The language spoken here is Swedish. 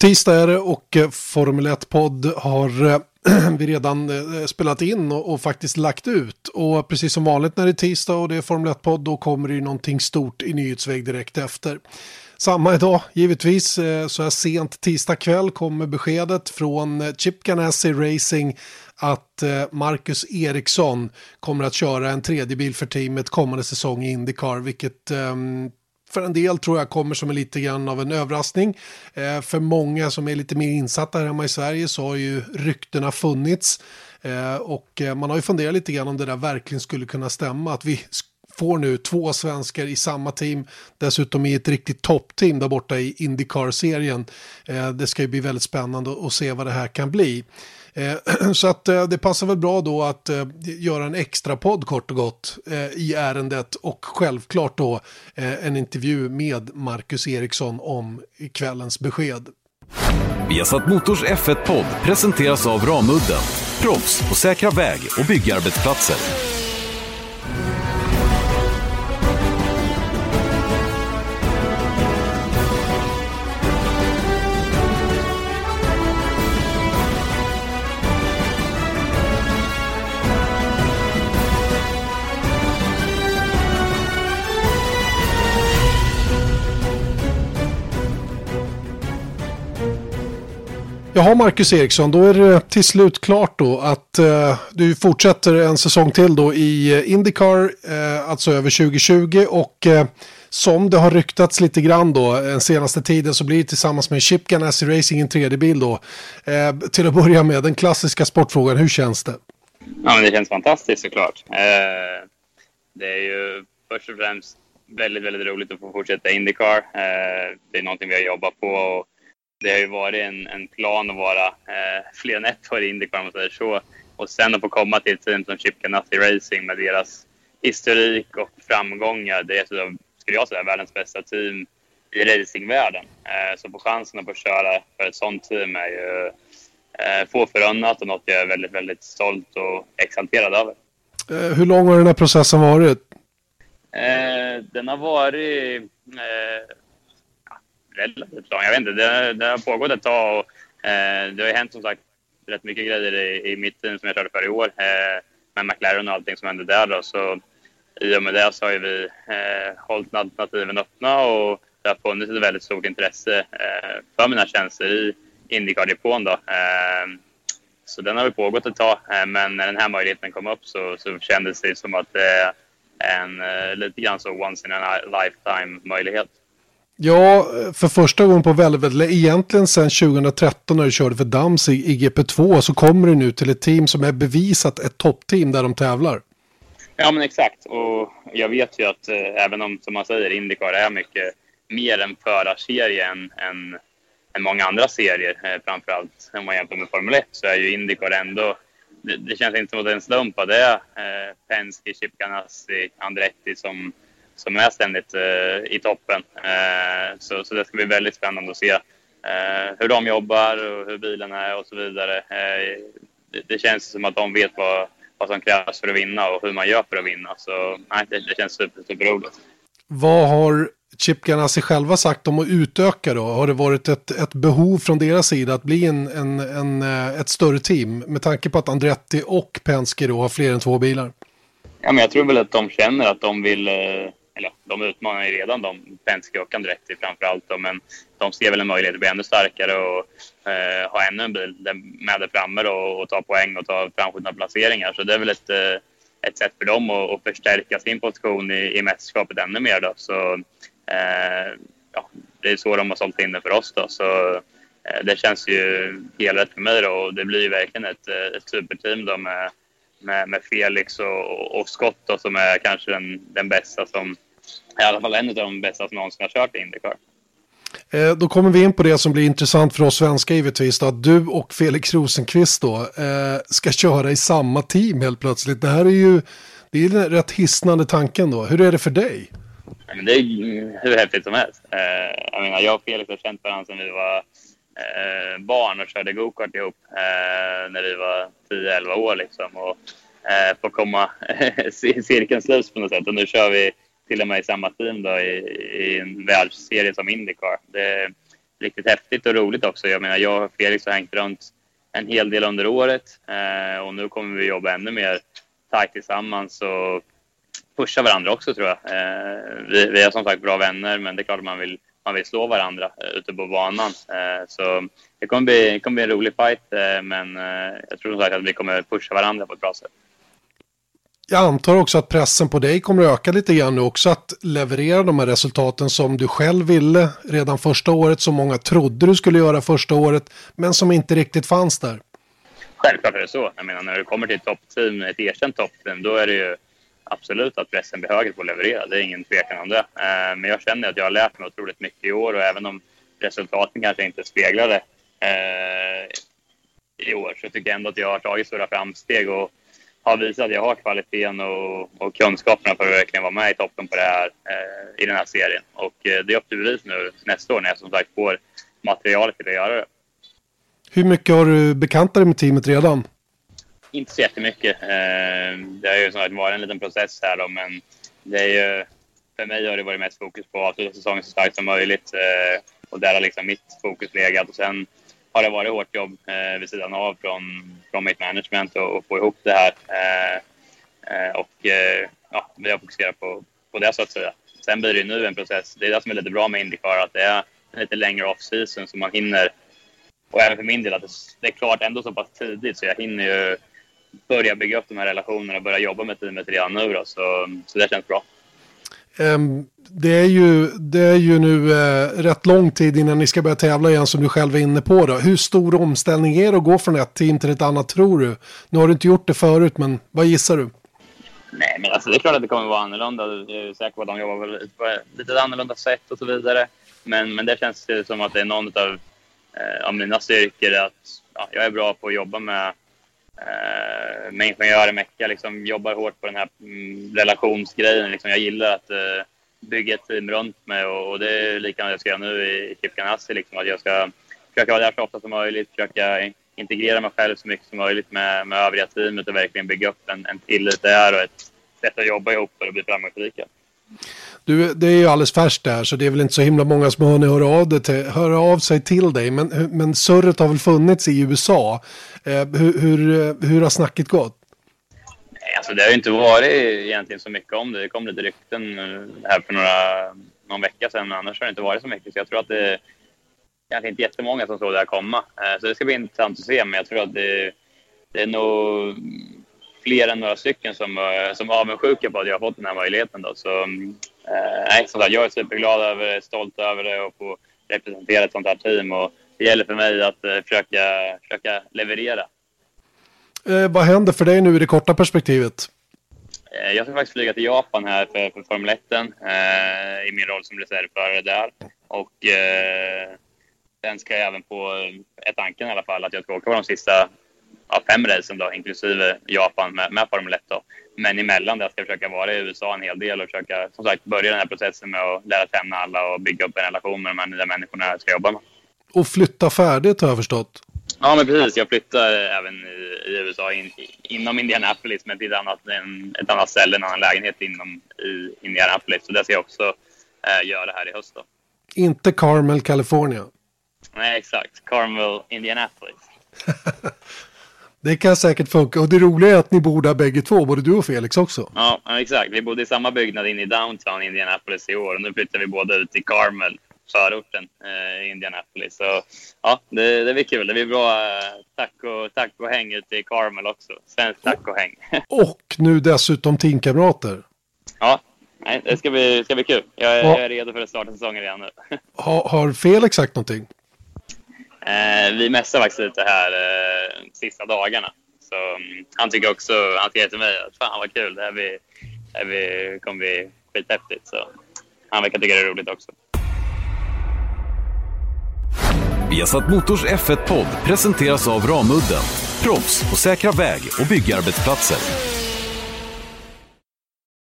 Tisdag är det och eh, Formel 1-podd har eh, vi redan eh, spelat in och, faktiskt lagt ut. Och precis som vanligt när det är tisdag och det är Formel 1-podd då kommer det ju någonting stort i nyhetsväg direkt efter. Samma idag, givetvis, så här sent tisdag kväll kommer beskedet från Chip Ganassi Racing att Marcus Eriksson kommer att köra en tredje bil för teamet kommande säsong i Indycar, vilket ehm, för en del tror jag kommer som en lite grann av en överraskning. Eh, för många som är lite mer insatta här hemma i Sverige så har ju ryktena funnits. Eh, och eh, man har ju funderat lite grann om det där verkligen skulle kunna stämma. Att vi får nu två svenskar i samma team, dessutom i ett riktigt toppteam där borta i Indycar-serien. Eh, det ska ju bli väldigt spännande att se vad det här kan bli. Eh, så att eh, det passar väl bra då att eh, göra en extra podd kort och gott i ärendet och självklart då en intervju med Marcus Eriksson om kvällens besked. Vi har satt Motors F1-podd presenteras av Ramudden, proffs på säkra väg och byggarbetsplatser. Jaha, Marcus Eriksson, då är det till slut klart då att eh, du fortsätter en säsong till då i eh, Indycar, eh, alltså över 2020 och eh, som det har ryktats lite grann då den senaste tiden så blir det tillsammans med Chip Ganassi Racing en tredje bil då. Eh, till att börja med, den klassiska sportfrågan, hur känns det? Ja, men det känns fantastiskt såklart. Eh, det är ju först och främst väldigt, väldigt roligt att få fortsätta Indycar. Eh, det är någonting vi har jobbat på och det har ju varit en, en plan att vara eh, fler än ett år i Indycar om man säger så. Och sen att få komma till ett team som Chip Ganassi Racing med deras historik och framgångar. Det är, så, skulle jag säga, världens bästa team i racingvärlden. Eh, så på chansen att få köra för ett sånt team är ju eh, få förunnat och något jag är väldigt, väldigt stolt och exalterad över. Eh, hur lång har den här processen varit? Eh, den har varit eh, relativt lång. Jag vet inte, det, det har pågått ett tag och eh, det har ju hänt som sagt rätt mycket grejer i, i mitt team som jag körde för i år eh, med McLaren och allting som hände där då. Så i och med det så har ju vi eh, hållit alternativen öppna och det har funnits ett väldigt stort intresse eh, för mina tjänster i Indycar-depån då. Eh, så den har väl pågått ett tag, eh, men när den här möjligheten kom upp så, så kändes det som att det är en eh, lite grann så once in a lifetime möjlighet. Ja, för första gången på väldigt, väldigt egentligen sedan 2013 när du körde för Dams i, i GP2 så kommer du nu till ett team som är bevisat ett toppteam där de tävlar. Ja, men exakt. Och jag vet ju att eh, även om, som man säger, Indycar är mycket mer en förarserie än, än, än många andra serier, eh, framförallt om man jämför med Formel 1, så är ju Indycar ändå det, det känns inte som att det är en slump att det är eh, Penske, Chip Ganassi, Andretti som som är ständigt eh, i toppen. Eh, så, så det ska bli väldigt spännande att se eh, hur de jobbar och hur bilen är och så vidare. Det, det, känns som att de vet vad, vad som krävs för att vinna och hur man gör för att vinna. Så nej, det, det känns super, superroligt. Vad har Chip Ganassi själva sagt om att utöka då? Har det varit ett, ett behov från deras sida att bli en, en, en, ett större team med tanke på att Andretti och Penske då har fler än två bilar? Ja, men jag tror väl att de känner att de vill eh, eller de utmanar ju redan de, Penske och Andretti framförallt då, men de ser väl en möjlighet att bli ännu starkare och eh, ha ännu en bil med där framme då, och ta poäng och ta framskjutna placeringar. Så det är väl ett, eh, ett sätt för dem att, att förstärka sin position i, i mästerskapet ännu mer då. Så eh, ja, det är så de har sålt in det för oss då. Så eh, det känns ju helt rätt för mig då och det blir ju verkligen ett, eh, ett superteam då med med, med Felix och, och Scott då, som är kanske den, den bästa som i alla fall en av de bästa som någonsin har kört i Indycar. Eh, då kommer vi in på det som blir intressant för oss svenskar givetvis. Då, att du och Felix Rosenqvist då, eh, ska köra i samma team helt plötsligt. Det här är ju det är en rätt hisnande tanken då. Hur är det för dig? Men det är hur häftigt som helst. Eh, jag, menar, jag och Felix har känt varandra sedan vi var eh, barn och körde gokart ihop när vi var 10-11 år. Liksom, och eh, få komma cirkeln sluts på något sätt. Och nu kör vi till och med i samma team då, i, i en världsserie som Indycar. Det, är riktigt häftigt och roligt också. Jag menar, jag och Felix har hängt runt en hel del under året eh, och nu kommer vi jobba ännu mer tajt tillsammans och pusha varandra också tror jag. Eh, vi, vi är som sagt bra vänner men det är klart att man vill, man vill slå varandra eh, ute på banan. Eh, så det kommer, bli, det kommer bli en rolig fight eh, men eh, jag tror som sagt att vi kommer pusha varandra på ett bra sätt. Jag antar också att pressen på dig kommer att öka lite grann nu också att leverera de här resultaten som du själv ville redan första året, som många trodde du skulle göra första året, men som inte riktigt fanns där. Självklart är det så. Jag menar, när du kommer till ett toppteam, ett erkänt toppteam, då är det ju absolut att pressen blir högre på att leverera. Det är ingen tvekan om det. Eh, men jag känner att jag har lärt mig otroligt mycket i år och även om resultaten kanske inte speglar det eh, i år så tycker jag ändå att jag har tagit stora framsteg och har visat att jag har kvaliteten och, och kunskaperna för att verkligen vara med i toppen på det här, eh, i den här serien. Och eh, det är upp till bevis nu nästa år när jag som sagt får materialet till att göra det. Hur mycket har du bekantat dig med teamet redan? Inte så jättemycket. Eh, det har ju som sagt varit en liten process här då, men det är ju, för mig har det varit mest fokus på att avsluta säsongen så starkt som möjligt. Eh, och där har liksom mitt fokus legat. Och sen har det varit hårt jobb eh, vid sidan av från, från mitt management och, och få ihop det här. Eh, eh och eh, ja, vi har fokuserat på, på det så att säga. Sen blir det nu en process. Det är det som är lite bra med Indycar, att det är en lite längre off-season så man hinner. Och även för min del att det, det är klart ändå så pass tidigt så jag hinner ju börja bygga upp de här relationerna och börja jobba med teamet redan nu då. Så, så det känns bra. Ehm, det, är ju, det är ju nu eh, rätt lång tid innan ni ska börja tävla igen som du själv är inne på. Då. Hur stor omställning är det att gå från ett team till ett annat tror du? Nu har du inte gjort det förut, men vad gissar du? Nej, men alltså, det är klart att det kommer att vara annorlunda. Jag är säker på att de jobbar på ett lite annorlunda sätt och så vidare. Men, men det känns som att det är någon av, eh, av mina styrkor att ja, jag är bra på att jobba med eh, med ingenjörer, mecka, liksom jobbar hårt på den här mm, relationsgrejen. Liksom, jag gillar att eh, bygga ett team runt mig och, och det är likadant jag ska göra nu i Chip Ganassi. Liksom, att jag ska försöka vara där så ofta som möjligt, försöka integrera mig själv så mycket som möjligt med, med övriga teamet och verkligen bygga upp en, en tillit där och ett sätt att jobba ihop för att bli framgångsrika. Du, det är ju alldeles färskt där så det är väl inte så himla många som har hunnit höra av, det till, höra av sig till dig. Men, men surret har väl funnits i USA. Eh, hur, hur, hur har snacket gått? alltså det har ju inte varit egentligen så mycket om det. Det kom lite rykten eh, här för några, någon vecka sedan, men annars har det inte varit så mycket. Så jag tror att det är kanske inte jättemånga som såg det här komma. Eh, så det ska bli intressant att se, men jag tror att det, det är nog fler än några stycken som, eh, som är avundsjuka på att jag har fått den här möjligheten. Då. Så, mm, nej, som sagt, jag är superglad över det, stolt över det och få representera ett sånt här team. Och det gäller för mig att eh, försöka, försöka leverera. Eh, vad händer för dig nu i det korta perspektivet? Jag ska faktiskt flyga till Japan här för, för Formel 1 eh, i min roll som reservförare där. Och eh, sen ska jag även på ett tanken i alla fall att jag ska åka på de sista ja, fem racen då, inklusive Japan med, med Formel 1. Då. Men emellan det ska jag försöka vara i USA en hel del och försöka som sagt börja den här processen med att lära känna alla och bygga upp en relation med de här nya människorna jag ska jobba med. Och flytta färdigt har jag förstått. Ja, men precis. Jag flyttar även i, i USA in, inom Indianapolis, men till ett annat, en, ett annat ställe, en annan lägenhet inom i Indianapolis. Så det ska jag också eh, göra här i höst. Då. Inte Carmel, California? Nej, exakt. Carmel, Indianapolis. Det kan säkert funka. Och det roliga är att ni bor där bägge två, både du och Felix också. Ja, exakt. Vi bodde i samma byggnad inne i downtown Indianapolis i år. Och nu flyttar vi båda ut till Carmel, förorten eh, Indianapolis. Så ja, det, det blir kul. Det blir bra eh, tack och, tack och häng ute i Carmel också. Svenskt tack och nu dessutom teamkamrater. Ja, nej, det ska bli, ska bli kul. Jag, jag är redo för att starta säsongen redan nu. har, har Felix sagt någonting? Eh, vi mässar faktiskt lite här eh, sista dagarna. Så um, han tycker också, han skrev till mig att fan vad kul, det här, blir, det här blir, kommer bli skithäftigt. Så han verkar tycka det är roligt också. Viasat Motors F1-podd presenteras av Ramudden. Proffs på säkra väg och byggarbetsplatser.